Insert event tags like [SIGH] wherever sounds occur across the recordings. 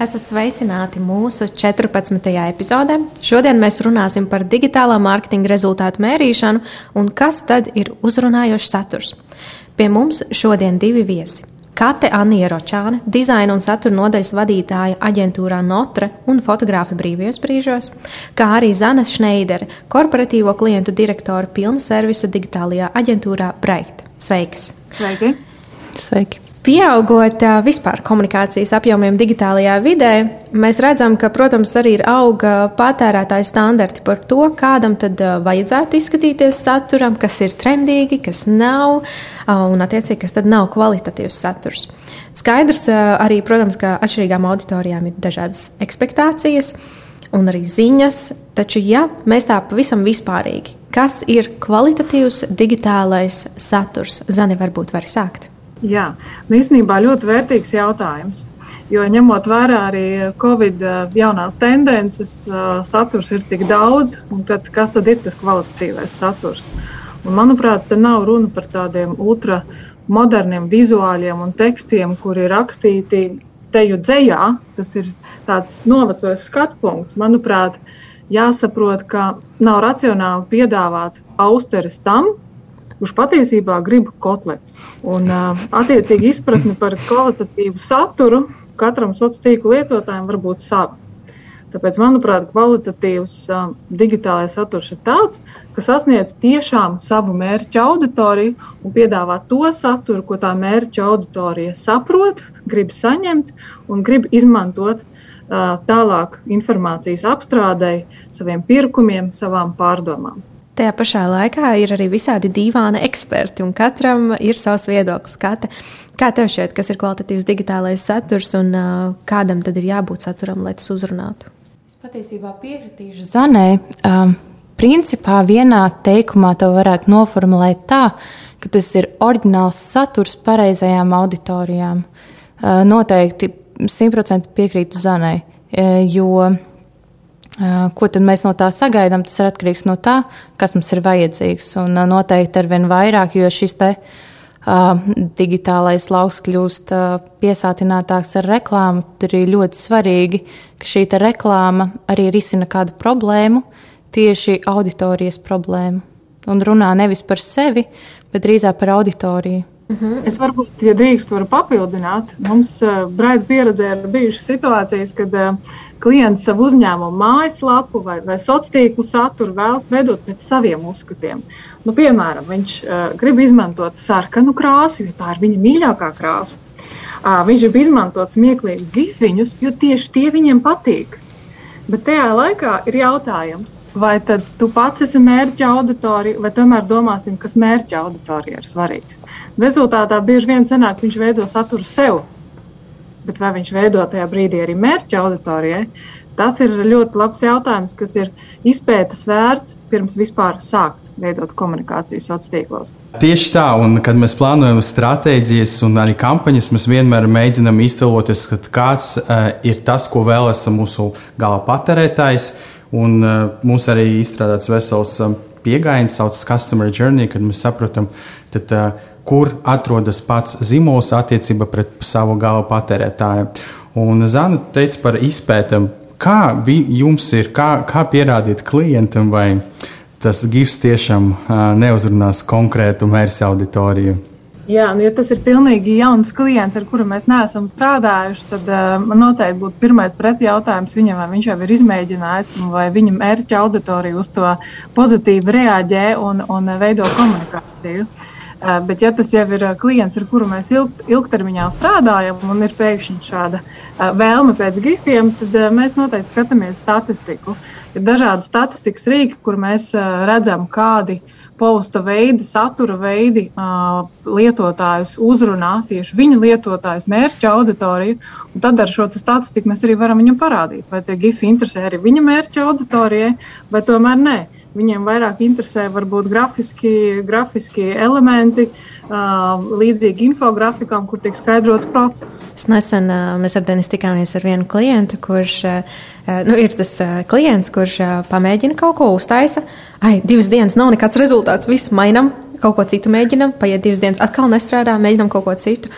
Esat sveicināti mūsu 14. epizodē. Šodien mēs runāsim par digitālā mārketinga rezultātu mērīšanu un kas tad ir uzrunājošs saturs. Pie mums šodien divi viesi. Kate Anija Ročāne, dizaina un satura nodaļas vadītāja aģentūrā Notre un fotogrāfa brīvajos brīžos, kā arī Zana Šneidere, korporatīvo klientu direktora pilna servisa digitālajā aģentūrā Braita. Sveikas! Sveiki! Sveiki! Pieaugot vispār komunikācijas apjomiem digitālajā vidē, mēs redzam, ka, protams, arī ir auga patērētāju standarti par to, kādam tad vajadzētu izskatīties saturam, kas ir trendīgi, kas nav, un, attiecīgi, kas tad nav kvalitatīvs saturs. Skaidrs arī, protams, ka atšķirīgām auditorijām ir dažādas expectācijas un arī ziņas, taču, ja mēs tā pavisam vispārīgi, kas ir kvalitatīvs digitālais saturs, Zani varbūt var sākt. Jā, nu, īstenībā ļoti vērtīgs jautājums. Jo ņemot vērā arī Covid jaunās tendences, saturs ir tik daudz, un tad, kas tad ir tas kvalitatīvais saturs? Un, manuprāt, te nav runa par tādiem ultramoderniem vizuāļiem un tekstiem, kuri ir rakstīti teju dzējā. Tas ir tāds novecojis skatu punkts. Manuprāt, jāsaprot, ka nav racionāli piedāvāt austeres tam, kurš patiesībā grib kotletes. Un, attiecīgi, izpratne par kvalitatīvu saturu katram sociālo tīklu lietotājam var būt sava. Tāpēc, manuprāt, kvalitatīvs uh, digitālais saturs ir tāds, kas sasniedz tiešām savu mērķa auditoriju un piedāvā to saturu, ko tā mērķa auditorija saprot, grib saņemt un grib izmantot uh, tālāk informācijas apstrādēji, saviem pirkumiem, savām pārdomām. Tajā pašā laikā ir arī visādi dīvaini eksperti, un katram ir savs viedoklis. Kata, kā tev šķiet, kas ir kvalitatīvs digitālais saturs, un uh, kādam tad ir jābūt saturam, lai tas uzrunātu? Es patiesībā piekritīšu Zanē. Um, principā vienā teikumā to varētu noformulēt tā, ka tas ir oriģināls saturs pareizajām auditorijām. Uh, noteikti simtprocentīgi piekrītu Zanai, jo Ko tad mēs no tā sagaidām? Tas ir atkarīgs no tā, kas mums ir vajadzīgs. Un noteikti ar vien vairāk, jo šis te uh, digitālais lauks kļūst uh, piesātinātāks ar reklāmu, tad ir ļoti svarīgi, ka šī reklāma arī risina kādu problēmu, tieši auditorijas problēmu. Un runā nevis par sevi, bet drīzāk par auditoriju. Mhm. -huh. Es varbūt, ja drīkst, varu papildināt. Mums uh, braida pieredzē ir bijušas situācijas, kad uh, klients savu uzņēmumu mājaslapu vai, vai sociālo tīklu saturu vēlas veidot pēc saviem uzskatiem. Nu, piemēram, viņš uh, grib izmantot sarkanu krāsu, jo tā ir viņa mīļākā krāsa. Uh, viņš grib izmantot smieklīgus gifiņus, jo tieši tie viņiem patīk. Bet tajā laikā ir jautājums, vai tad tu pats esi mērķa auditorija, vai tomēr domāsim, kas mērķa auditorijai ir svarīgs. Rezultātā bieži vien sanāk, viņš veido saturu sev, bet vai viņš veido tajā brīdī arī mērķa auditorijai, tas ir ļoti labs jautājums, kas ir izpētes vērts pirms vispār sākt veidot komunikāciju sociālos tīklos. Tieši tā, un kad mēs plānojam stratēģijas un arī kampaņas, mēs vienmēr mēģinām iztēloties, kāds uh, ir tas, ko vēlas mūsu gala patērētājs. Un uh, mums arī izstrādāts vesels um, pieejams, saucamais Customer Journey, kad mēs saprotam, tad, uh, kur atrodas pats zīmols attiecībā pret savu gala patērētāju. Un Zana teica par izpētēm, kā jums ir, kā, kā pierādīt klientam, vai tas gifs tiešām uh, neuzrunās konkrētu mērķa auditoriju. Jā, nu, ja tas ir pilnīgi jauns klients, ar kuru mēs neesam strādājuši, tad uh, man noteikti būtu pirmais pretjautājums viņam, vai viņš jau ir izmēģinājis, vai viņa mērķa auditorija uz to pozitīvi reaģē un, un veido komunikāciju. Uh, bet, ja tas jau ir klients, ar kuru mēs ilg, ilgtermiņā strādājam, un ir pēkšņi šāda uh, vēlme pēc grifiem, tad uh, mēs noteikti skatāmies statistiku. Ir dažādi statistikas rīki, kur mēs uh, redzam, kādi posta veidi, satura veidi uh, lietotājus uzrunā tieši viņa lietotājs, mērķa auditoriju. Tad ar šo statistiku mēs arī varam viņam parādīt, vai tie gifi interesē arī viņa mērķa auditorijai, vai tomēr nē. Viņiem vairāk interesē varbūt grafiski, grafiski elementi, līdzīgi infografikām, kur tiek skaidrot procesu. Es nesen mēs ar Denis tikāmies ar vienu klientu, kurš nu, ir tas klients, kurš pamēģina kaut ko uztaisa. Ai, divas dienas nav nekāds rezultāts, viss mainām, kaut ko citu mēģinam, paiet divas dienas, atkal nestrādā, mēģinam kaut ko citu.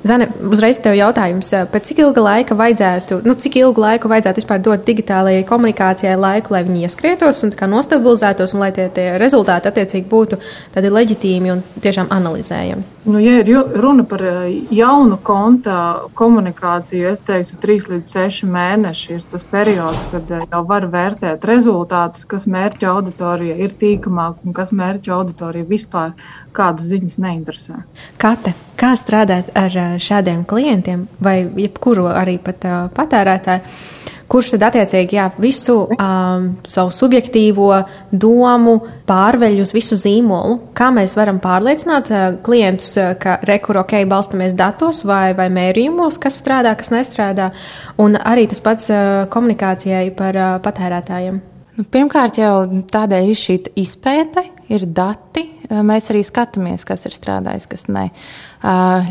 Zane, uzreiz tev jautājums, pēc cik ilga laika vajadzētu, nu, cik ilgu laiku vajadzētu vispār dot digitālajai komunikācijai laiku, lai viņi ieskrietos un nostabilizētos, un lai tie, tie rezultāti attiecīgi būtu tādi leģitīmi un tiešām analizējami? Nu, ja ir runa par jaunu konta komunikāciju, es teiktu, 3 līdz 6 mēneši ir tas periods, kad jau var vērtēt rezultātus, kas mērķa auditorija ir tīkamāk un kas mērķa auditorija vispār kādas ziņas neinteresē. Kate, kā strādāt ar šādiem klientiem vai jebkuru arī pat uh, patērētāju? Kurš tad attiecīgi jā, visu um, savu subjektīvo domu pārveļ uz visu zīmolu? Kā mēs varam pārliecināt uh, klientus, uh, ka rekur ok, balstamies datos vai, vai mērījumos, kas strādā, kas nestrādā, un arī tas pats uh, komunikācijai par uh, patērētājiem? Nu, pirmkārt, jau tādēļ ir šī izpēte, ir dati. Mēs arī skatāmies, kas ir strādājis, kas nē.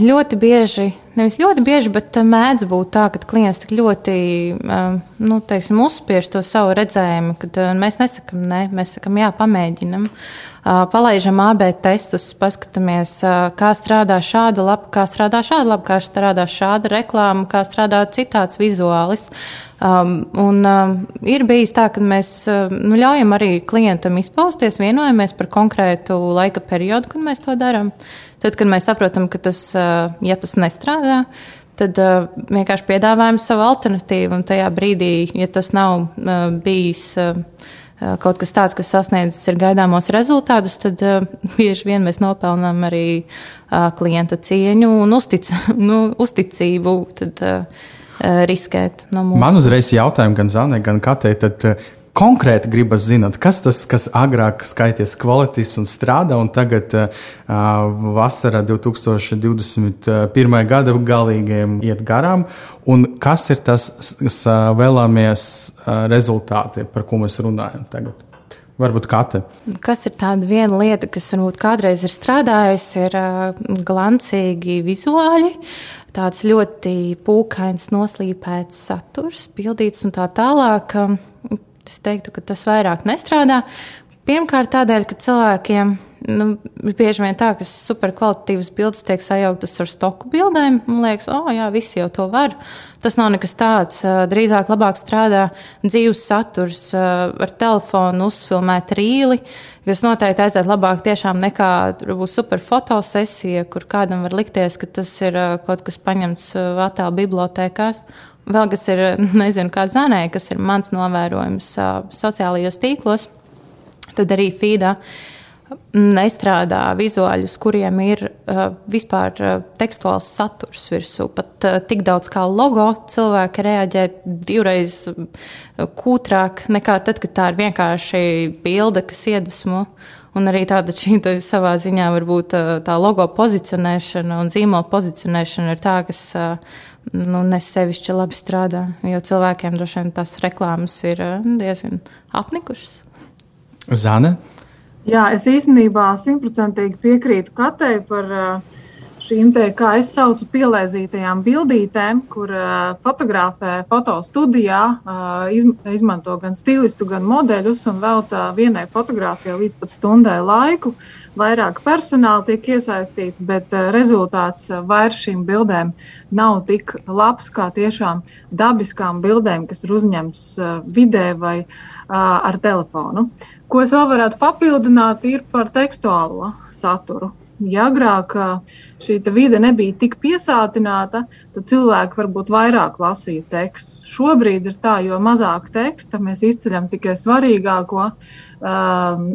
Ļoti bieži, nevis ļoti bieži, bet mēdz būt tā, ka klients tik ļoti nu, teiksim, uzspiež to savu redzējumu, ka mēs nesakām, nē, mēs sakām, jā, pamēģinam. Palaižam AB testus, paskatāmies, kā strādā šāda lapa, kā strādā šāda lapa, kā strādā šāda reklāma, kā strādā citāds vizuālis. Um, un um, ir bijis tā, ka mēs uh, nu, ļaujam arī klientam izpausties, vienojamies par konkrētu laika periodu, kad mēs to darām. Tad, kad mēs saprotam, ka tas, uh, ja tas nestrādā, tad uh, vienkārši piedāvājam savu alternatīvu. Un tajā brīdī, ja tas nav uh, bijis. Uh, kaut kas tāds, kas sasniedzis ir gaidāmos rezultātus, tad uh, [LAUGHS] bieži vien mēs nopelnām arī uh, klienta cieņu un uztic, [LAUGHS] nu, uzticību. Tad, uh, riskēt no mums. Man uzreiz jautājumi gan Zanē, gan Katē. Tad, eh, Konkrēti gribas zināt, kas tas, kas agrāk skaities kvalitātes un strādā, un tagad uh, vasarā 2021. gada galīgajiem iet garām, un kas ir tas, vēlamies rezultāti, par ko mēs runājam tagad? Varbūt katra. Kas ir tāda viena lieta, kas varbūt kādreiz ir strādājusi, ir uh, glancīgi vizuāļi. Uh, tāds ļoti pūkains, noslīpēts saturs, pildīts un tā tālāk. Es teiktu, ka tas vairāk nestrādā. Pirmkārt, tādēļ, ka cilvēkiem nu, bieži vien tā, ka superkvalitatīvas bildes tiek sajauktas ar stoku bildēm. Man liekas, oh, jā, visi jau to var. Tas nav nekas tāds. Drīzāk labāk strādā dzīves saturs ar telefonu, uzfilmēt rīli, kas noteikti aiziet labāk tiešām nekā būs super fotosesija, kur kādam var likties, ka tas ir kaut kas paņemts attēlu bibliotēkās. Vēl kas ir, [LAUGHS] nezinu, kā zanē, kas ir mans novērojums sociālajos tīklos tad arī feedā nestrādā vizuāļus, kuriem ir uh, vispār uh, tekstuāls saturs virsū. Pat uh, tik daudz kā logo cilvēki reaģē divreiz uh, kūtrāk nekā tad, kad tā ir vienkārši bilde, kas iedvesmo. Un arī tāda šī tā savā ziņā varbūt uh, tā logo pozicionēšana un zīmola pozicionēšana ir tā, kas uh, nu, nesevišķi labi strādā. Jo cilvēkiem droši vien tās reklāmas ir diezgan apnikušas. Zana? Jā, es īstenībā simtprocentīgi piekrītu Katei par uh, šīm te, kā es saucu, pielēzītajām bildītēm, kur uh, fotografē fotostudijā, uh, izmanto gan stilistu, gan modeļus un veltā vienai fotografijai līdz pat stundai laiku. Vairāk personāla tiek iesaistīti, bet rezultāts vairs šīm bildēm nav tik labs kā tiešām dabiskām bildēm, kas ir uzņemtas vidē vai ar telefonu. Ko es vēl varētu papildināt, ir par tekstuālo saturu. Ja agrāk šī vide nebija tik piesātināta, tad cilvēki varbūt vairāk lasīja tekstu. Šobrīd ir tā, jo mazāk teksta mēs izceļam tikai svarīgāko,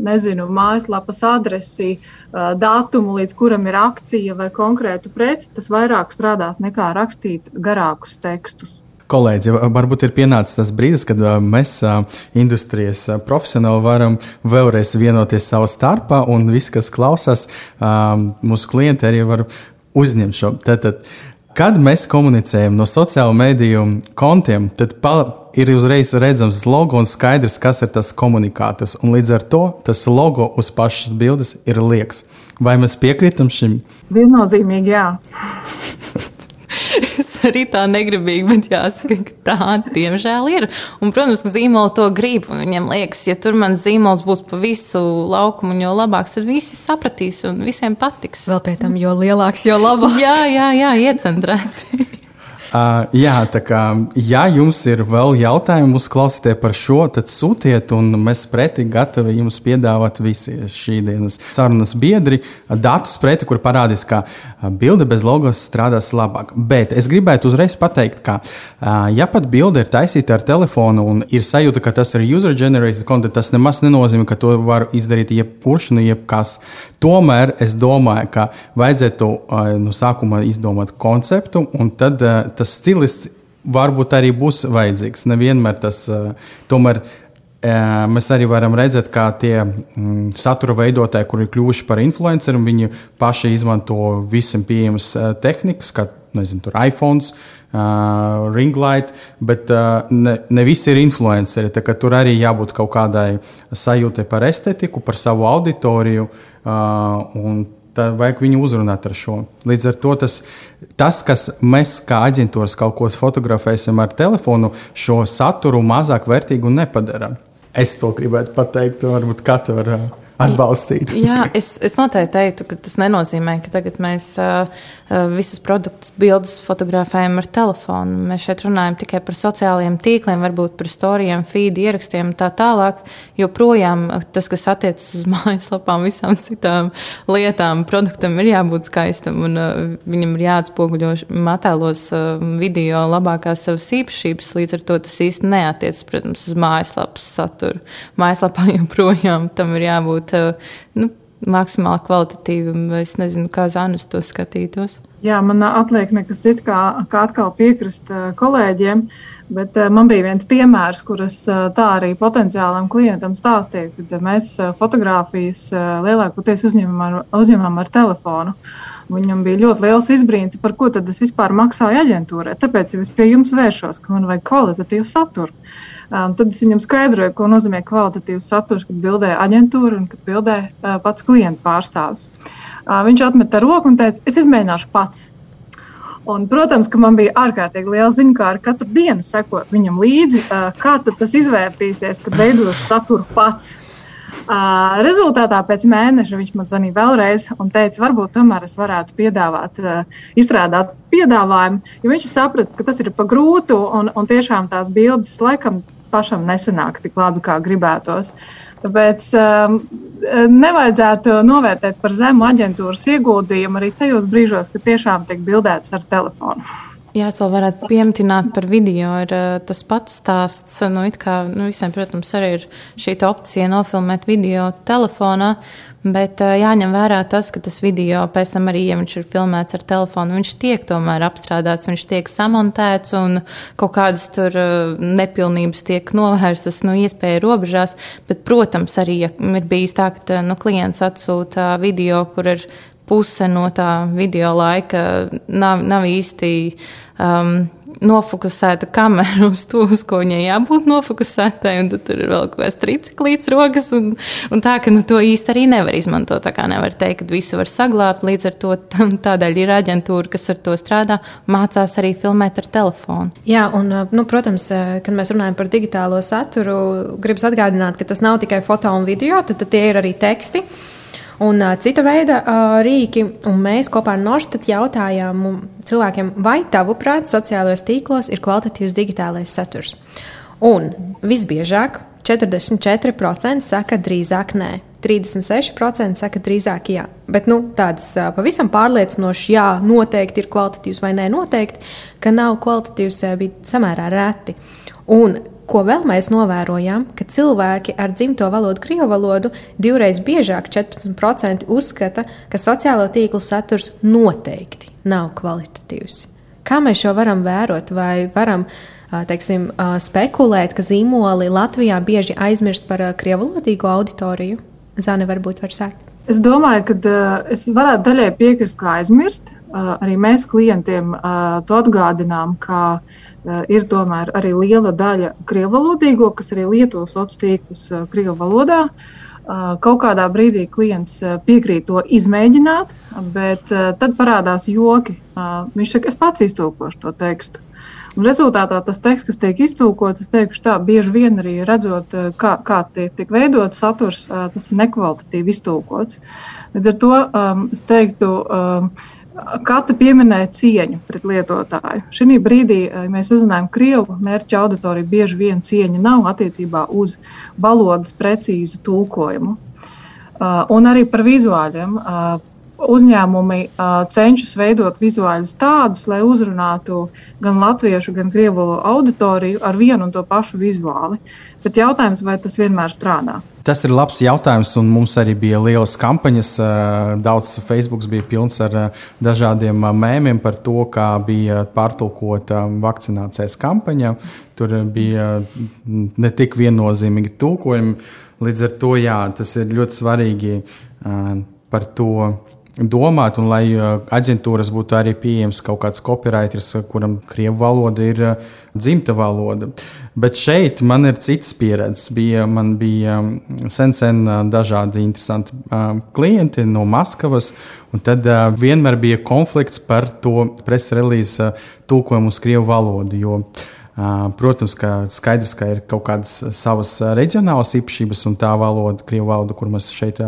nezinu, mājaslapas adresi, datumu, līdz kuram ir akcija vai konkrētu preci. Tas vairāk strādās nekā rakstīt garākus tekstus. Kolēģi, varbūt ir pienācis tas brīdis, kad mēs, industrijas profesionāli, varam vēlreiz vienoties savā starpā, un visi, kas klausās, mūsu klienti arī var uzņemt šo. Tātad, kad mēs komunicējam no sociālo mediju kontiem, tad ir uzreiz redzams logo un skaidrs, kas ir tas komunikātors. Un līdz ar to tas logo uz pašas bildes ir liekas. Vai mēs piekrītam šim? Viennozīmīgi, jā. Arī tā negribīgi, bet jāsaka, ka tā diemžēl ir. Un, protams, ka zīmola to grib. Viņam liekas, ja tur mans zīmols būs pa visu laukumu, jo labāks, tad visi sapratīs un visiem patiks. Vēl pēc tam, jo lielāks, jo labāk. jā, jā, jā, iecentrēti. Uh, jā, tā kā ja jums ir vēl jautājumi, uzklausieties par šo, tad sūtiet, un mēs pretī gatavi jums piedāvāt visi šī dienas sarunas biedri datus preti, kur parādīs, ka bilde bez logos strādās labāk. Bet es gribētu uzreiz pateikt, ka uh, ja pat bilde ir taisīta ar telefonu un ir sajūta, ka tas ir user-generated content, tas nemaz nenozīmē, ka to var izdarīt jebkurš un jebkas. Tomēr es domāju, ka vajadzētu uh, no sākuma izdomāt konceptu, un tad uh, tas stilists varbūt arī būs vajadzīgs. Nevienmēr tas tomēr. Mēs arī varam redzēt, kā tie mm, satura veidotāji, kuri ir kļuvuši par influenceriem, viņi paši izmanto visiem pieejamas tehnikas, kā nezinu, iPhone, uh, ringlight, bet uh, ne, ne visi ir influenceri. Tur arī jābūt kaut kādai sajūtai par estētiku, par savu auditoriju. Uh, tad vajag viņu uzrunāt ar šo. Līdz ar to tas, tas kas mēs kā aģentūras kaut ko fotografēsim ar telefonu, šo saturu mazāk vērtīgu nepadara. Es to gribētu pateikt, varbūt katra var atbalstīt. Jā, es, es noteikti teiktu, ka tas nenozīmē, ka tagad mēs uh, visas produktus, bildes fotografējam ar telefonu. Mēs šeit runājam tikai par sociālajiem tīkliem, varbūt par storijiem, feed ierakstiem un tā tālāk. Joprojām tas, kas attiecas uz [LAUGHS] mājaslapām, visām citām lietām, produktam ir jābūt skaistam un uh, viņam ir jāatspoguļo attēlos uh, video labākās savas īpašības. Līdz ar to tas īsti neatiecas, protams, uz mājaslapas saturu. Mājaslapā [LAUGHS] joprojām tam ir jābūt būt eh, nu, maksimāli kvalitatīvi. Es nezinu, kā Zanus to skatītos. Jā, man atliek nekas cits, kā, kā atkal piekrist eh, kolēģiem. Bet uh, man bija viens piemērs, kurus uh, tā arī potenciālam klientam stāstīja, kad mēs fotografijas lielākoties uzņemam ar, uzņemam ar telefonu. Viņam bija ļoti liels izbrīns, par ko tad es vispār maksāju aģentūrai. Tāpēc ja es pie jums vēršos, ka man vajag kvalitatīvu saturu. Um, tad es viņam skaidroju, ko nozīmē kvalitatīvs saturs, kad bildē aģentūra un kad bildē uh, pats klienta pārstāvs. Uh, viņš atmeta roku un teica, es izmēģināšu pats. Un, protams, ka man bija ārkārtīgi liela ziņa, kā ar katru dienu sekot viņam līdzi, uh, kā tas izvērtīsies, kad veidošu saturu pats. Uh, rezultātā pēc mēneša viņš man zvanīja vēlreiz un teica, varbūt tomēr es varētu piedāvāt, uh, izstrādāt piedāvājumu, jo viņš saprata, ka tas ir pa grūtu un, un tiešām tās bildes laikam pašam nesanāk tik labi, kā gribētos. Tāpēc um, nevajadzētu novērtēt par zemu aģentūras ieguldījumu arī tajos brīžos, kad tiešām tiek bildēts ar telefonu. Jā, es vēl varētu pieminēt par video. Ir tas pats stāsts. Nu, kā, nu, visiem, protams, arī ir šī opcija nofilmēt video telefonā. Bet jāņem vērā tas, ka tas video pēc tam arī, ja viņš ir filmēts ar telefonu, viņš tiek tomēr apstrādāts, viņš tiek samontēts un kaut kādas tur nepilnības tiek novērstas no nu, iespēju robežās. Bet, protams, arī ja ir bijis tā, ka nu, klients atsūta video, kur ir puse no tā video laika nav, nav īsti um, nofokusēta kamera uz to, uz ko viņai jābūt nofokusētai, tad tur ir vēl kaut kāds triciklīts rokas, un, un tā, ka nu, to īsti arī nevar izmantot. Tā kā nevar teikt, ka visu var saglabāt, līdz ar to tādēļ ir aģentūra, kas ar to strādā, mācās arī filmēt ar telefonu. Jā, un, nu, protams, kad mēs runājam par digitālo saturu, gribas atgādināt, ka tas nav tikai foto un video, tad, tad tie ir arī teksti un uh, cita veida uh, rīki. Un mēs kopā ar Norstedt jautājām cilvēkiem, vai tavuprāt, sociālajos tīklos ir kvalitatīvs digitālais saturs. Un visbiežāk 44% saka drīzāk nē. 36% saka drīzāk jā. Bet nu, tādas pavisam pārliecinošas, jā, noteikti ir kvalitatīvs vai nē, noteikti, ka nav kvalitatīvs, bija samērā reti. Un Ko vēl mēs novērojam, ka cilvēki ar dzimto valodu, krievu valodu, divreiz biežāk 14% uzskata, ka sociālo tīklu saturs noteikti nav kvalitatīvs. Kā mēs šo varam vērot, vai varam teiksim, spekulēt, ka zīmoli Latvijā bieži aizmirst par krievalodīgo auditoriju? Zane varbūt var sākt. Es domāju, ka es varētu daļai piekrist, kā aizmirst. Arī mēs klientiem to atgādinām, ka ir tomēr arī liela daļa krievalodīgo, kas arī lieto sociālos tīklus krievu valodā. Kaut kādā brīdī klients piekrīt to izmēģināt, bet tad parādās joki. Viņš saka, es pats iztūkošu to tekstu. Un rezultātā tas teksts, kas tiek iztūkots, es teikšu, tā bieži vien arī redzot, kā, kā tiek, tiek veidots saturs, tas ir nekvalitatīvi iztūkots. Līdz ar to um, es teiktu, um, Katra pieminēja cieņu pret lietotāju. Šī brīdī, ja mēs uzzinājām, ka krievu mērķa auditorija bieži vien cieņa nav attiecībā uz valodas precīzu tulkojumu. Un arī par vizuāļiem. Uzņēmumi cenšas veidot vizuāļus tādus, lai uzrunātu gan latviešu, gan krievu auditoriju ar vienu un to pašu vizuāli. Bet jautājums, vai tas vienmēr strādā? Tas ir labs jautājums, un mums arī bija lielas kampaņas. Daudz Facebook bija pilns ar dažādiem mēmiem par to, kā bija pārtulkota vakcinācijas kampaņa. Tur bija ne tik viennozīmīgi tulkojumi. Līdz ar to jā, tas ir ļoti svarīgi par to domāt, un lai uh, aģentūras būtu arī pieejams kaut kāds copywriters, uh, kuram krievu valoda ir uh, dzimta valoda. Bet šeit man ir citas pieredzes. Bija, man bija um, sen, sen dažādi interesanti klienti no Maskavas, un tad vienmēr bija konflikts par to preses relīzes tulkojumu uz krievu valodu. Protams, ka skaidrs, ka ir kaut kādas savas reģionālas īpašības, un tā valoda, krievu valoda, kur mēs šeit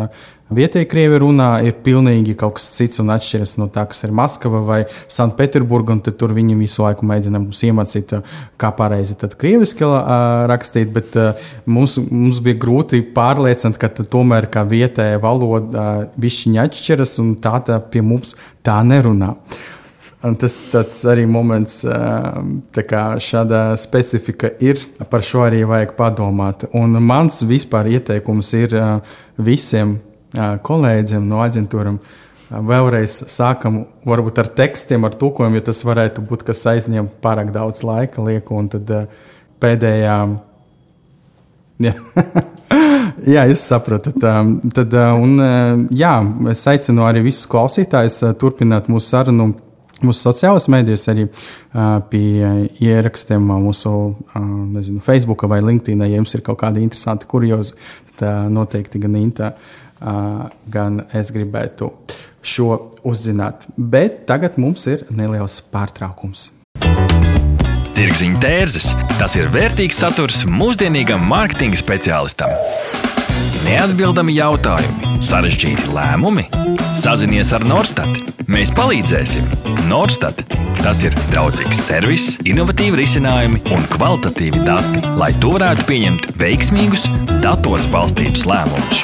Vietējie krievi runā, ir pilnīgi kaut kas cits un atšķiras no tā, kas ir Maskava vai Sanktpēterburga. Tur viņi visu laiku mēģina mums iemācīt, kā pareizi krieviski rakstīt, bet mums, mums bija grūti pārliecināt, ka tomēr kā vietējā valoda višķiņa atšķiras un tā, tā pie mums tā nerunā. Un tas arī moments, kā šāda specifika ir. Par šo arī vajag padomāt. Un mans vispār ieteikums ir visiem kolēģiem no aģentūram. Vēlreiz sākam varbūt ar tekstiem, ar tulkojumu, jo tas varētu būt, kas aizņem pārāk daudz laika. Lieku, un tad pēdējā. Jā. [LAUGHS] jā, jūs saprotat. Tad, un, jā, es aicinu arī visus klausītājus turpināt mūsu sarunu mūsu sociālajās mēdījos, arī uh, pie ierakstiem mūsu uh, nezinu, Facebook vai LinkedIn. Ja jums ir kaut kādi interesanti kuriozi, tad uh, noteikti gan Inta gan es gribētu šo uzzināt. Bet tagad mums ir neliels pārtraukums. Tirziņa tērzes - tas ir vērtīgs saturs mūsdienīgam mārketinga speciālistam. Neatbildami jautājumi, sarežģīti lēmumi. Sazinies ar Norstat. Mēs palīdzēsim. Norstat. Tas ir draudzīgs servis, innovatīvi risinājumi un kvalitatīvi dati, lai tu varētu pieņemt veiksmīgus, datos balstītus lēmumus.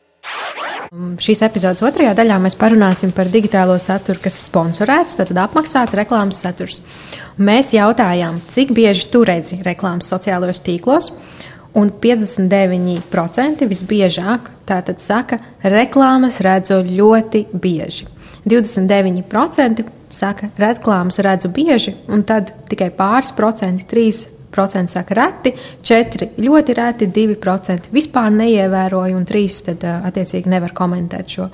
Šīs epizodes otrajā daļā mēs parunāsim par digitālo saturu, kas ir sponsorēts, tad apmaksāts reklāmas saturs. Mēs jautājām, cik bieži tu redzi reklāmas sociālajos tīklos, Un 59% visbiežāk tātad saka, reklāmas redzu ļoti bieži. 29% saka, reklāmas redzu bieži, un tad tikai pāris procenti, 3% saka reti, 4% ļoti reti, 2% vispār neievēroju, un 3% tad attiecīgi nevar komentēt šo.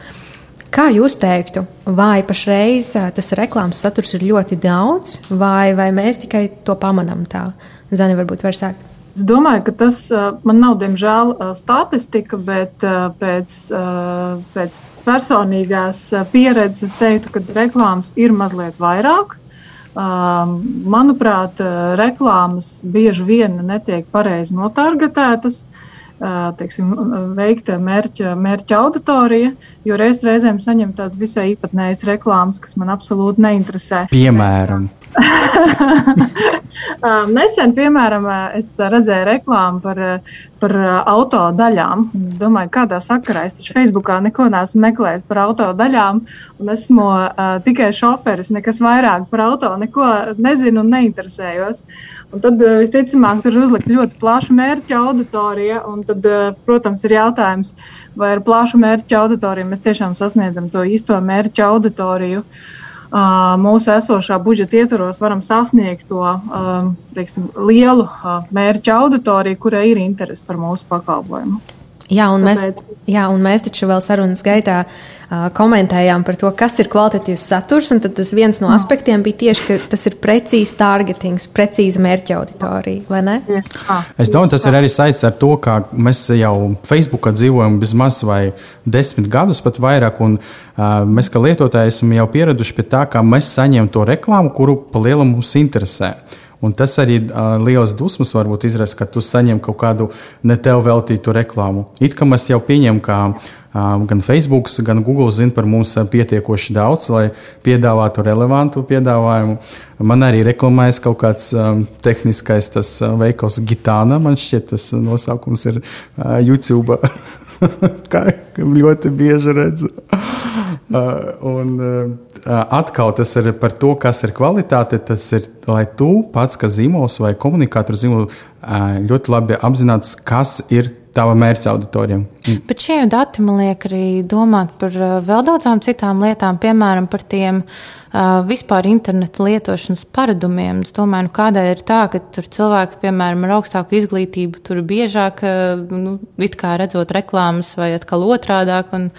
Kā jūs teiktu, vai pašreiz tas reklāmas saturs ir ļoti daudz, vai, vai mēs tikai to pamanām tā? Zani, varbūt var sākt. Es domāju, ka tas man nav, diemžēl, statistika, bet pēc, pēc personīgās pieredzes teiktu, ka reklāmas ir mazliet vairāk. Manuprāt, reklāmas bieži vien netiek pareizi notargetētas teiksim, veikta mērķa, mērķa auditorija, jo reiz reizēm saņem tādas visai īpatnējas reklāmas, kas man absolūti neinteresē. Piemēram. [LAUGHS] Nesen, piemēram, es redzēju reklāmu par, par auto daļām. Es domāju, kādā sakarā es taču Facebookā neko neesmu meklējis par auto daļām, un esmu uh, tikai šoferis, nekas vairāk par auto, neko nezinu un neinteresējos. Un tad, visticamāk, tur uzlikt ļoti plašu mērķa auditoriju, un tad, protams, ir jautājums, vai ar plašu mērķa auditoriju mēs tiešām sasniedzam to īsto mērķa auditoriju. Uh, mūsu esošā budžeta ietvaros varam sasniegt to teiksim, lielu mērķa auditoriju, kurai ir interese par mūsu pakalpojumu. Jā, un mēs, jā, un mēs taču vēl sarunas gaitā uh, komentējām par to, kas ir kvalitatīvs saturs. Tad tas viens no aspektiem bija tieši, ka tas ir precīzs targetings, precīza mērķa auditorija, vai ne? Es domāju, tas ir arī saistīts ar to, ka mēs jau Facebookā dzīvojam bezmaz vai desmit gadus, pat vairāk. Un, uh, mēs, kā lietotāji, esam jau pieraduši pie tā, ka mēs saņemam to reklāmu, kuru pa lielam mums interesē. Un tas arī uh, liels dusmas varbūt izraisa, ka tu saņem kaut kādu ne tev veltītu reklāmu. It kā mēs jau pieņemam, ka um, gan Facebook, gan Google zina par mums pietiekoši daudz, lai piedāvātu relevantu piedāvājumu. Man arī reklamējas kaut kāds um, tehniskais tas uh, veikals Gitāna, man šķiet, tas nosaukums ir uh, YouTube. [LAUGHS] Kā ļoti bieži redzu. Uh, un, uh, atkal tas ir par to, kas ir kvalitāte. Tas ir, lai tu pats, kā zīmols vai komunikātors zīmols, uh, ļoti labi apzināts, kas ir tava mērķa auditorijam. Mm. Bet šie dati man liek arī domāt par vēl daudzām citām lietām, piemēram, par tiem uh, vispār interneta lietošanas paradumiem. Es domāju, nu, kādēļ ir tā, ka tur cilvēki, piemēram, ar augstāku izglītību, tur biežāk, uh, nu, it kā redzot reklāmas vai atkal otrādāk. Un,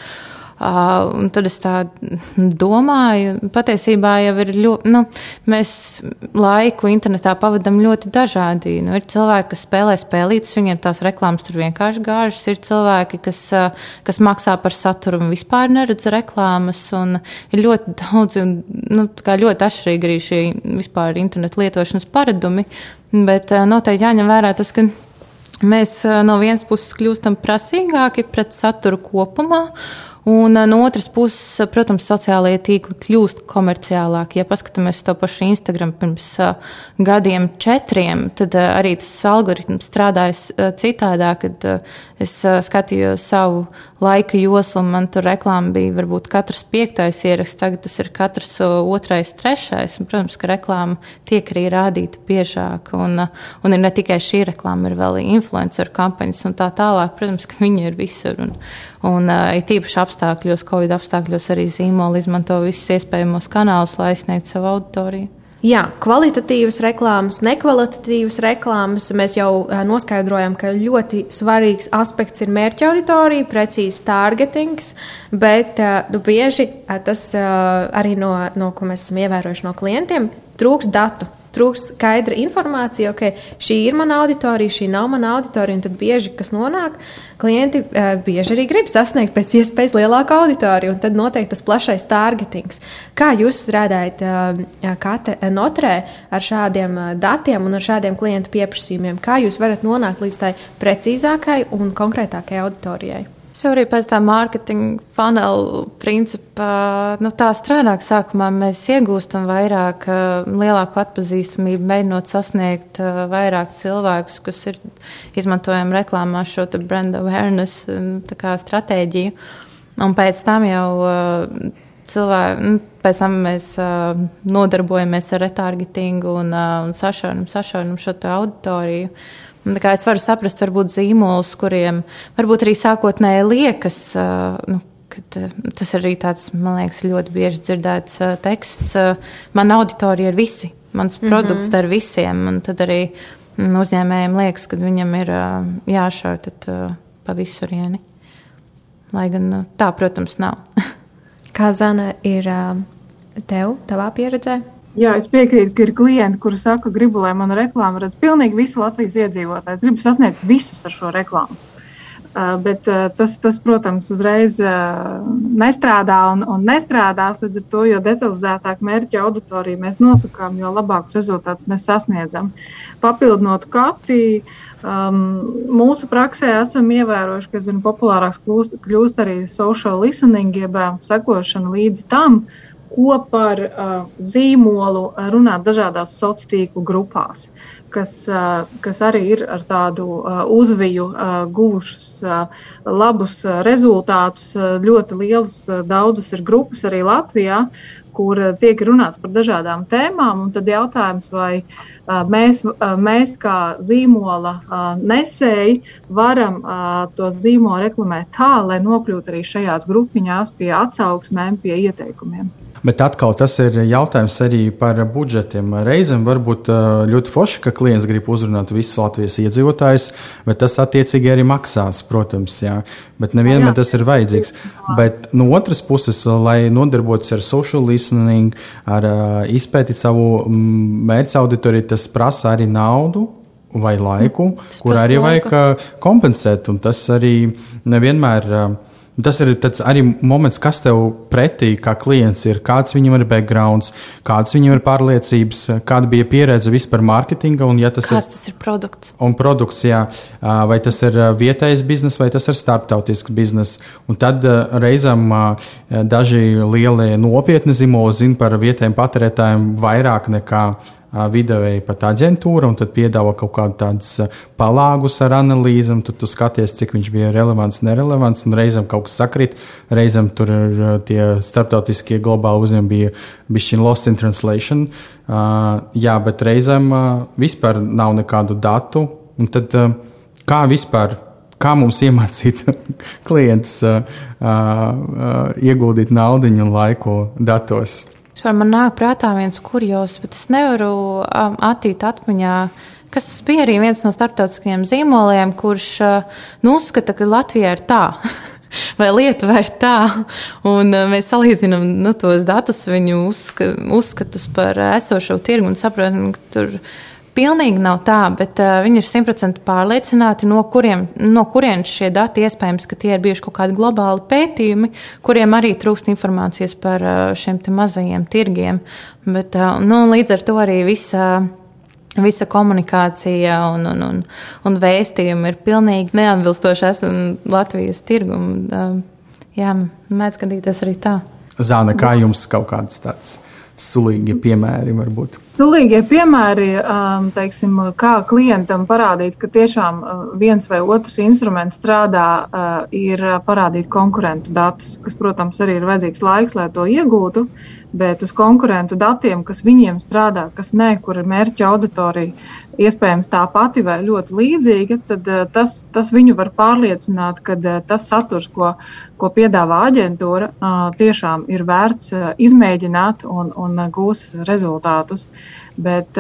un tad es tā domāju, patiesībā jau ir ļoti, nu, mēs laiku internetā pavadām ļoti dažādi. Nu, ir cilvēki, kas spēlē spēlītas, viņiem tās reklāmas tur vienkārši gāžas. Ir cilvēki, kas, kas maksā par saturu un vispār neredz reklāmas. Un ir ļoti daudz, nu, ļoti atšķirīgi arī šie vispār internetu lietošanas paradumi. Bet noteikti jāņem vērā tas, ka mēs no vienas puses kļūstam prasīgāki pret saturu kopumā. Un eh, no otras puses, protams, sociālajie tīkli kļūst komerciālāki. Ja paskatāmies to pašu Instagram pirms uh, gadiem, četriem, tad arī tas algoritms strādājas citādāk, kad es skatījos savu laika joslu, un man tur reklāma bija varbūt katrs piektais ieraksts, tagad tas ir katrs otrais, trešais. Un, protams, ka reklāma tiek arī rādīta biežāk, un, un ir ne tikai šī reklāma, ir vēl influenceru kampaņas un tā tālāk. Protams, ka viņi ir visur. Un, Un ir tīpaši apstākļos, Covid apstākļos arī zīmoli izmanto visus iespējamos kanālus, lai sniegtu savu auditoriju. Jā, kvalitatīvas reklāmas, nekvalitatīvas reklāmas. Mēs jau uh, noskaidrojam, ka ļoti svarīgs aspekts ir mērķa auditorija, precīzs targetings, bet uh, nu, bieži uh, tas arī no, no ko mēs esam ievērojuši no klientiem, trūks datu trūkst skaidra informācija, ok, šī ir mana auditorija, šī nav mana auditorija, un tad bieži, kas nonāk, klienti uh, bieži arī grib sasniegt pēc iespējas lielāku auditoriju, un tad noteikti tas plašais targetings. Kā jūs strādājat uh, kate notrē ar šādiem uh, datiem un ar šādiem klientu pieprasījumiem? Kā jūs varat nonākt līdz tai precīzākai un konkrētākai auditorijai? Jau arī pēc tā mārketinga funnel principa nu, tā strādāju. Sākumā mēs iegūstam vairāk, lielāku atpazīstamību, mēģinot sasniegt vairāk cilvēkus, kas ir izmantojami reklāmā šo brand awareness stratēģiju. Un pēc tam jau cilvēki, nu, pēc tam mēs nodarbojamies ar retargetingu un, un sašaurinam šo auditoriju. Es varu saprast, varbūt zīmolus, kuriem varbūt arī sākotnēji liekas, nu, ka tas arī tāds, man liekas, ļoti bieži dzirdēts teksts. Man auditorija ir visi, mans produkts mm -hmm. ar visiem, un tad arī mm, uzņēmējiem liekas, ka viņam ir jāšauj pa visurieni. Lai gan tā, protams, nav. [LAUGHS] Kā Zana ir tev, tavā pieredzē? Jā, es piekrītu, ka ir klienti, kuri saka, gribu, lai mana reklāma redz pilnīgi visu Latvijas iedzīvotāju. Es gribu sasniegt visus ar šo reklāmu. Uh, bet uh, tas, tas, protams, uzreiz uh, nestrādā un, un nestrādās. Līdz ar to, jo detalizētāk mērķa auditoriju mēs nosakām, jo labākus rezultātus mēs sasniedzam. Papildinot kati, um, mūsu praksē esam ievērojuši, ka zinu, populārāks kļūst, kļūst arī social listening, jeb sekošana līdzi tam, uh, ko par zīmolu runāt dažādās sociālo tīklu grupās kas, kas arī ir ar tādu uzviju guvušas labus rezultātus. Ļoti liels, daudzas ir grupas arī Latvijā, kur tiek runāts par dažādām tēmām. Tad jautājums, vai mēs, mēs kā zīmola nesēji varam to zīmolu reklamēt tā, lai nokļūtu arī šajās grupiņās pie atsauksmēm, pie ieteikumiem. Bet atkal tas ir jautājums arī par budžetiem. Reizēm var būt ļoti forši, ka klients grib uzrunāt visus Latvijas iedzīvotājus, bet tas attiecīgi arī maksās, protams. Jā. Bet nevienmēr tas ir vajadzīgs. Bet no otras puses, lai nodarbotos ar social listening, ar izpētīt savu mērķa auditoriju, tas prasa arī naudu, vai laiku, kur arī laiku. vajag kompensēt. Un tas arī nevienmēr Tas ir arī moments, kas tev pretī, kā klients ir, kāds viņam ir backgrounds, kādas viņam ir pārliecības, kāda bija pieredze vispār mārketinga. Ja tas kāds ir, tas ir produkts? Un produkts, jā, vai tas ir vietējais bizness, vai tas ir starptautisks bizness. Un tad reizēm daži lielie nopietni zīmoli zina par vietējiem patērētājiem vairāk nekā videovēja pat aģentūra, un tad piedāvā kaut kādu tādus palāgus ar analīzēm. Tad tu skaties, cik viņš bija relevants, nerelevants, reizēm kaut kas sakrit, reizēm tur ir tie starptautiskie globāli uzņēmumi bija bišķiņ lost in translation. Uh, jā, bet reizēm uh, vispār nav nekādu datu, un tad uh, kā vispār kā mums iemācīt [LAUGHS] klientus uh, uh, ieguldīt naudu un laiku datos. Vispār man nāk prātā viens kurjos, bet es nevaru um, attīt atmiņā. Kas tas bija arī viens no starptautiskajiem zīmoliem, kurš uh, nu, uzskata, ka Latvijā ir tā. [LAUGHS] Vai Lietuva ir tā, un uh, mēs salīdzinām nu, tos datus, viņu uzska, uzskatus par esošo tirgu un saprotam, ka tur Pilnīgi nav tā, bet uh, viņi ir simtprocentīgi pārliecināti, no, kuriem, no kurienes šie dati iespējams, ka tie ir bijuši kaut kādi globāli pētījumi, kuriem arī trūkst informācijas par uh, šiem mazajiem tirgiem. Bet, uh, nu, līdz ar to arī visa. Visa komunikācija un, un, un, un vēstījumi ir pilnīgi neatbilstoši Latvijas tirgumam. Uh, jā, mēdz gadīties arī tā. Zāne, kā jums kaut kāds tāds sulīgi piemēri varbūt? Stulīgie piemēri, um, teiksim, kā klientam parādīt, ka tiešām uh, viens vai otrs instruments strādā, uh, ir parādīt konkurentu datus, kas, protams, arī ir vajadzīgs laiks, lai to iegūtu bet uz konkurentu datiem, kas viņiem strādā, kas nē, kur ir mērķa auditorija, iespējams tā pati vai ļoti līdzīga, tad tas, tas viņu var pārliecināt, ka tas saturs, ko, ko piedāvā aģentūra, tiešām ir vērts izmēģināt un, un gūs rezultātus. Bet,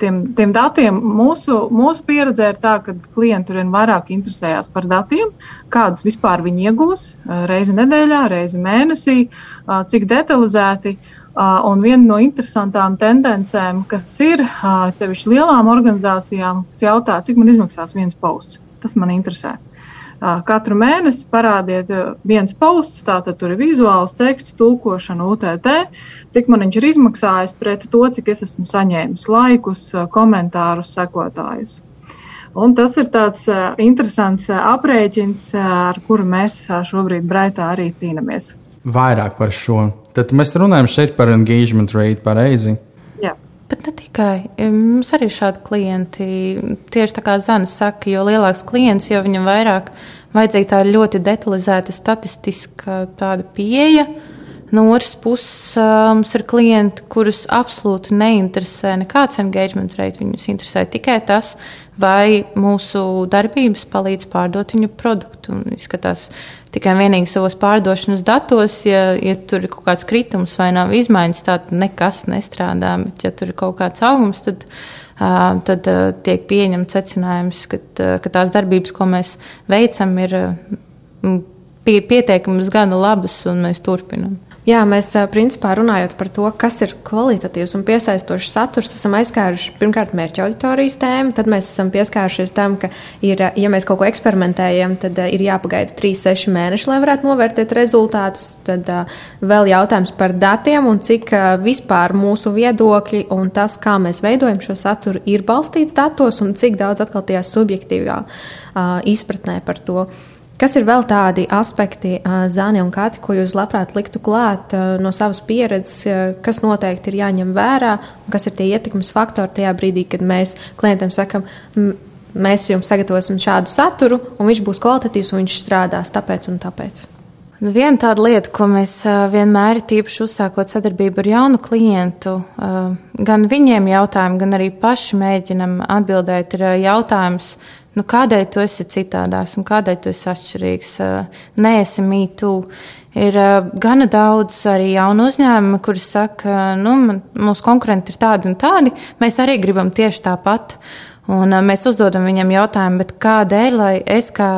tiem, tiem datiem mūsu, mūsu pieredze ir tā, ka klienti vien vairāk interesējās par datiem, kādus vispār viņi iegūs reizi nedēļā, reizi mēnesī, cik detalizēti. Un viena no interesantām tendencēm, kas ir sevišķi lielām organizācijām, kas jautā, cik man izmaksās viens posts. Tas man interesē. Katru mēnesi parādiet viens posts, tātad tur ir vizuāls teksts, tulkošana, UTT, cik man viņš ir izmaksājis pret to, cik es esmu saņēmis laikus, komentārus, sekotājus. Un tas ir tāds interesants aprēķins, ar kuru mēs šobrīd Braitā arī cīnāmies. Vairāk par šo. Tad mēs runājam šeit par engagement rate pareizi. Bet ne tikai. Mums arī šādi klienti, tieši tā kā Zana saka, jo lielāks klients, jo viņam vairāk vajadzīga tā ļoti detalizēta statistiska pieeja. No otras puses, mums ir klienti, kurus absolūti neinteresē nekāds engagement rate. Viņus interesē tikai tas, vai mūsu darbības palīdz pārdot viņu produktu. Un izskatās, tikai vienīgi savos pārdošanas datos, ja, ja tur ir kaut kāds kritums vai nav izmaiņas, tad nekas nestrādā. Bet, ja tur ir kaut kāds augums, tad, tad tiek pieņemts secinājums, ka, ka tās darbības, ko mēs veicam, ir pie, pietiekamas, gana labas, un mēs turpinām. Jā, mēs principā runājot par to, kas ir kvalitatīvs un piesaistošs saturs, esam aizskāruši pirmkārt mērķa auditorijas tēmu, tad mēs esam pieskārušies tam, ka, ir, ja mēs kaut ko eksperimentējam, tad ir jāpagaida 3-6 mēneši, lai varētu novērtēt rezultātus. Tad vēl jautājums par datiem un cik vispār mūsu viedokļi un tas, kā mēs veidojam šo saturu, ir balstīts datos un cik daudz atkal tajā subjektīvā izpratnē par to. Kas ir vēl tādi aspekti, Zāni un Kati, ko jūs labprāt liktu klāt no savas pieredzes, kas noteikti ir jāņem vērā, un kas ir tie ietekmes faktori tajā brīdī, kad mēs klientam sakam, mēs jums sagatavosim šādu saturu, un viņš būs kvalitatīvs un viņš strādās tāpēc un tāpēc. Nu, viena tāda lieta, ko mēs vienmēr, tīpaši uzsākot sadarbību ar jaunu klientu, gan viņiem jautājumu, gan arī paši mēģinam atbildēt, ir jautājums, nu, kādēļ tu esi citādāks un kādēļ tu esi atšķirīgs. Nē, esi mītū. Ir gana daudz arī jaunu uzņēmumu, kuriem saka, nu, mūsu konkurenti ir tādi un tādi, mēs arī gribam tieši tāpat. Un mēs uzdodam viņam jautājumu, kādēļ es kā,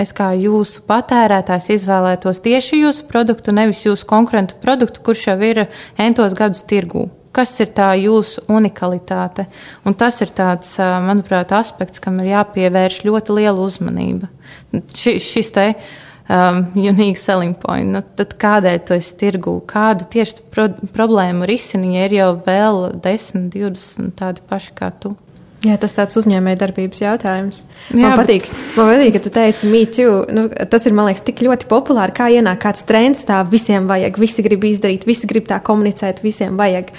es kā jūsu patērētājs izvēlētos tieši jūsu produktu, nevis jūsu konkurentu produktu, kurš jau ir entos gadus tirgū. Kas ir tā jūsu unikalitāte? Un tas ir tāds, manuprāt, aspekts, kam ir jāpievērš ļoti liela uzmanība. Ši, šis te um, unique selling point, nu, tad kādēļ tu esi tirgū? Kādu tieši pro problēmu risini, ja ir jau vēl 10, 20 tādi paši kā tu? Jā, tas tāds uzņēmēja darbības jautājums. Jā, man, patīk, bet... man patīk, ka tu teici, mīķu. Nu, tas ir, man liekas, tik ļoti populāri, kā ienāk kāds trends, tā visiem vajag, visi grib izdarīt, visi grib tā komunicēt, visiem vajag.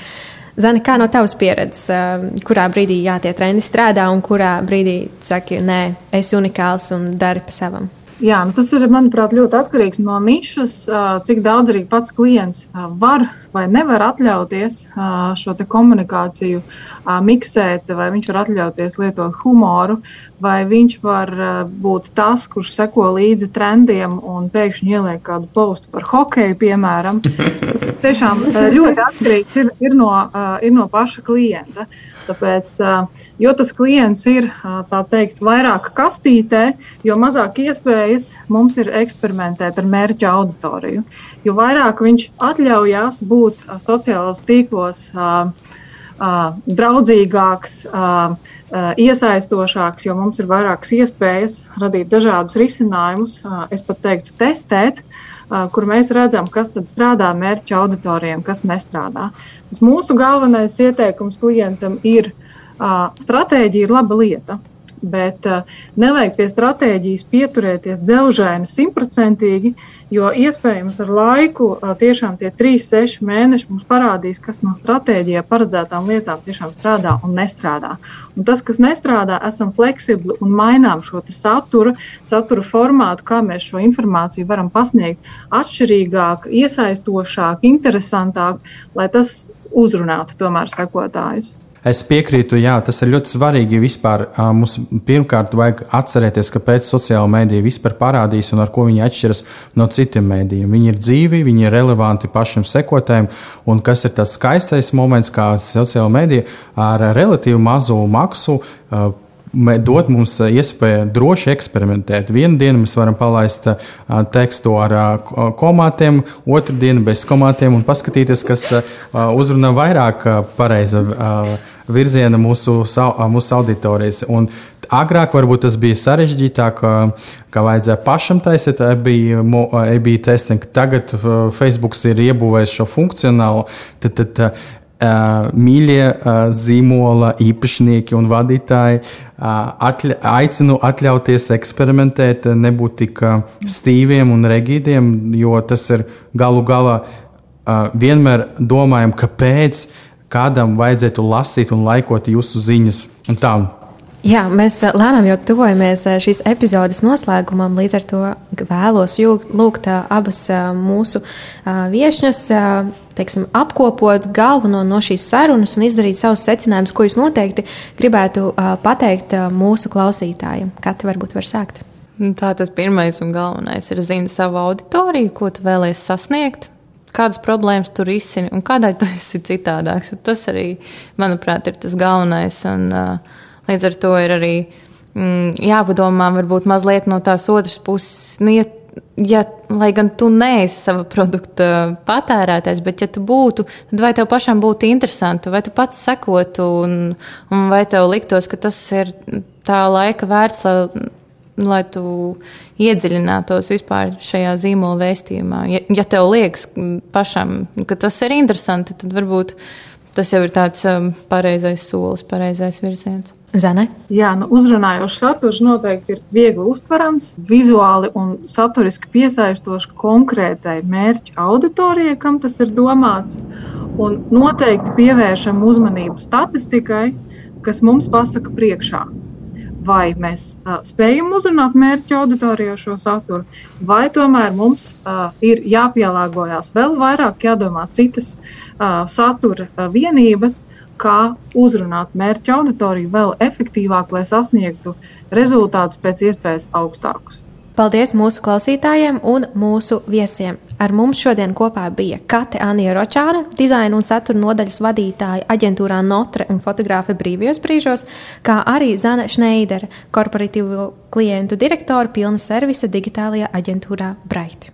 Zani, kā no tavas pieredzes, um, kurā brīdī jā, tie trendi strādā un kurā brīdī saki, nē, esi unikāls un dari pa savam? Jā, nu tas ir, manuprāt, ļoti atkarīgs no nišas, cik daudz arī pats klients var vai nevar atļauties šo komunikāciju miksēt, vai viņš var atļauties lietot humoru, vai viņš var būt tas, kurš seko līdzi trendiem un pēkšņi ieliek kādu postu par hokeju, piemēram. Tas tiešām ļoti atkarīgs ir, ir, no, ir no paša klienta. Tāpēc, jo tas klients ir teikt, vairāk kastītē, jo mazāk iespējas mums ir eksperimentēt ar mērķa auditoriju. Jo vairāk viņš atļaujās būt sociālos tīklos draudzīgāks, iesaistošāks, jo mums ir vairākas iespējas radīt dažādus risinājumus, es pat teiktu, testēt kur mēs redzam, kas tad strādā mērķa auditorijiem, kas nestrādā. Tas mūsu galvenais ieteikums klientam ir, stratēģija ir laba lieta, bet nevajag pie stratēģijas pieturēties dzelžaini simtprocentīgi, Jo iespējams ar laiku tiešām tie 3-6 mēneši mums parādīs, kas no stratēģijā paredzētām lietām tiešām strādā un nestrādā. Un tas, kas nestrādā, esam fleksibli un mainām šo saturu, satura formātu, kā mēs šo informāciju varam pasniegt atšķirīgāk, iesaistošāk, interesantāk, lai tas uzrunātu tomēr sekotājus. Es piekrītu, jā, tas ir ļoti svarīgi. Vispār mums pirmkārt vajag atcerēties, kāpēc sociāla mēdīja vispār parādīs un ar ko viņi atšķiras no citiem mēdījiem. Viņi ir dzīvi, viņi ir relevanti pašiem sekotājiem, un kas ir tas skaistais moments, kā sociāla mēdīja ar relatīvi mazu maksu dot mums iespēju droši eksperimentēt. Vienu dienu mēs varam palaist tekstu ar komātiem, otru dienu bez komātiem un paskatīties, kas uzrunā vairāk pareiza virziena mūsu, mūsu auditorijas. Un agrāk varbūt tas bija sarežģītāk, ka vajadzēja pašam taisīt AB testing. Tagad Facebook ir iebūvējis šo funkcionālu. Tad, tad, mīļie zīmola īpašnieki un vadītāji atļa, aicinu atļauties eksperimentēt, nebūt tik stīviem un regīdiem, jo tas ir galu galā vienmēr domājam, kāpēc kādam vajadzētu lasīt un laikot jūsu ziņas. Un tā. Jā, mēs lēnām jau tuvojamies šīs epizodes noslēgumam. Līdz ar to vēlos lūgt abas mūsu viesņas teiksim, apkopot galveno no šīs sarunas un izdarīt savus secinājumus, ko jūs noteikti gribētu pateikt mūsu klausītājiem. Kati varbūt var sākt. Tātad pirmais un galvenais ir zināt savu auditoriju, ko tu vēlēsies sasniegt, kādas problēmas tur izsini un kādai tu esi citādāks. Tas arī, manuprāt, ir tas galvenais. Un, uh, līdz ar to ir arī mm, jāpadomā varbūt mazliet no tās otras puses. Nu, ja, ja, lai gan tu neesi sava produkta patērētājs, bet ja tu būtu, tad vai tev pašam būtu interesanti, vai tu pats sekotu, un, un vai tev liktos, ka tas ir tā laika vērts, lai lai tu iedziļinātos vispār šajā zīmola vēstījumā. Ja, ja tev liekas pašam, ka tas ir interesanti, tad varbūt tas jau ir tāds um, pareizais solis, pareizais virziens. Zane? Jā, nu, uzrunājošs saturs noteikti ir viegli uztverams, vizuāli un saturiski piesaistošs konkrētai mērķa auditorijai, kam tas ir domāts. Un noteikti pievēršam uzmanību statistikai, kas mums pasaka priekšā, vai mēs uh, spējam uzrunāt mērķa auditorijā šo saturu, vai tomēr mums uh, ir jāpielāgojas vēl vairāk, jādomā citas uh, satura uh, vienības, kā uzrunāt mērķa auditoriju vēl efektīvāk, lai sasniegtu rezultātus pēc iespējas augstākus. Paldies mūsu klausītājiem un mūsu viesiem. Ar mums šodien kopā bija Kate Anija Ročāna, dizaina un satura nodaļas vadītāja aģentūrā Notre un fotogrāfe brīvajos brīžos, kā arī Zana Šneidere, korporatīvo klientu direktora pilna servisa digitālajā aģentūrā Bright.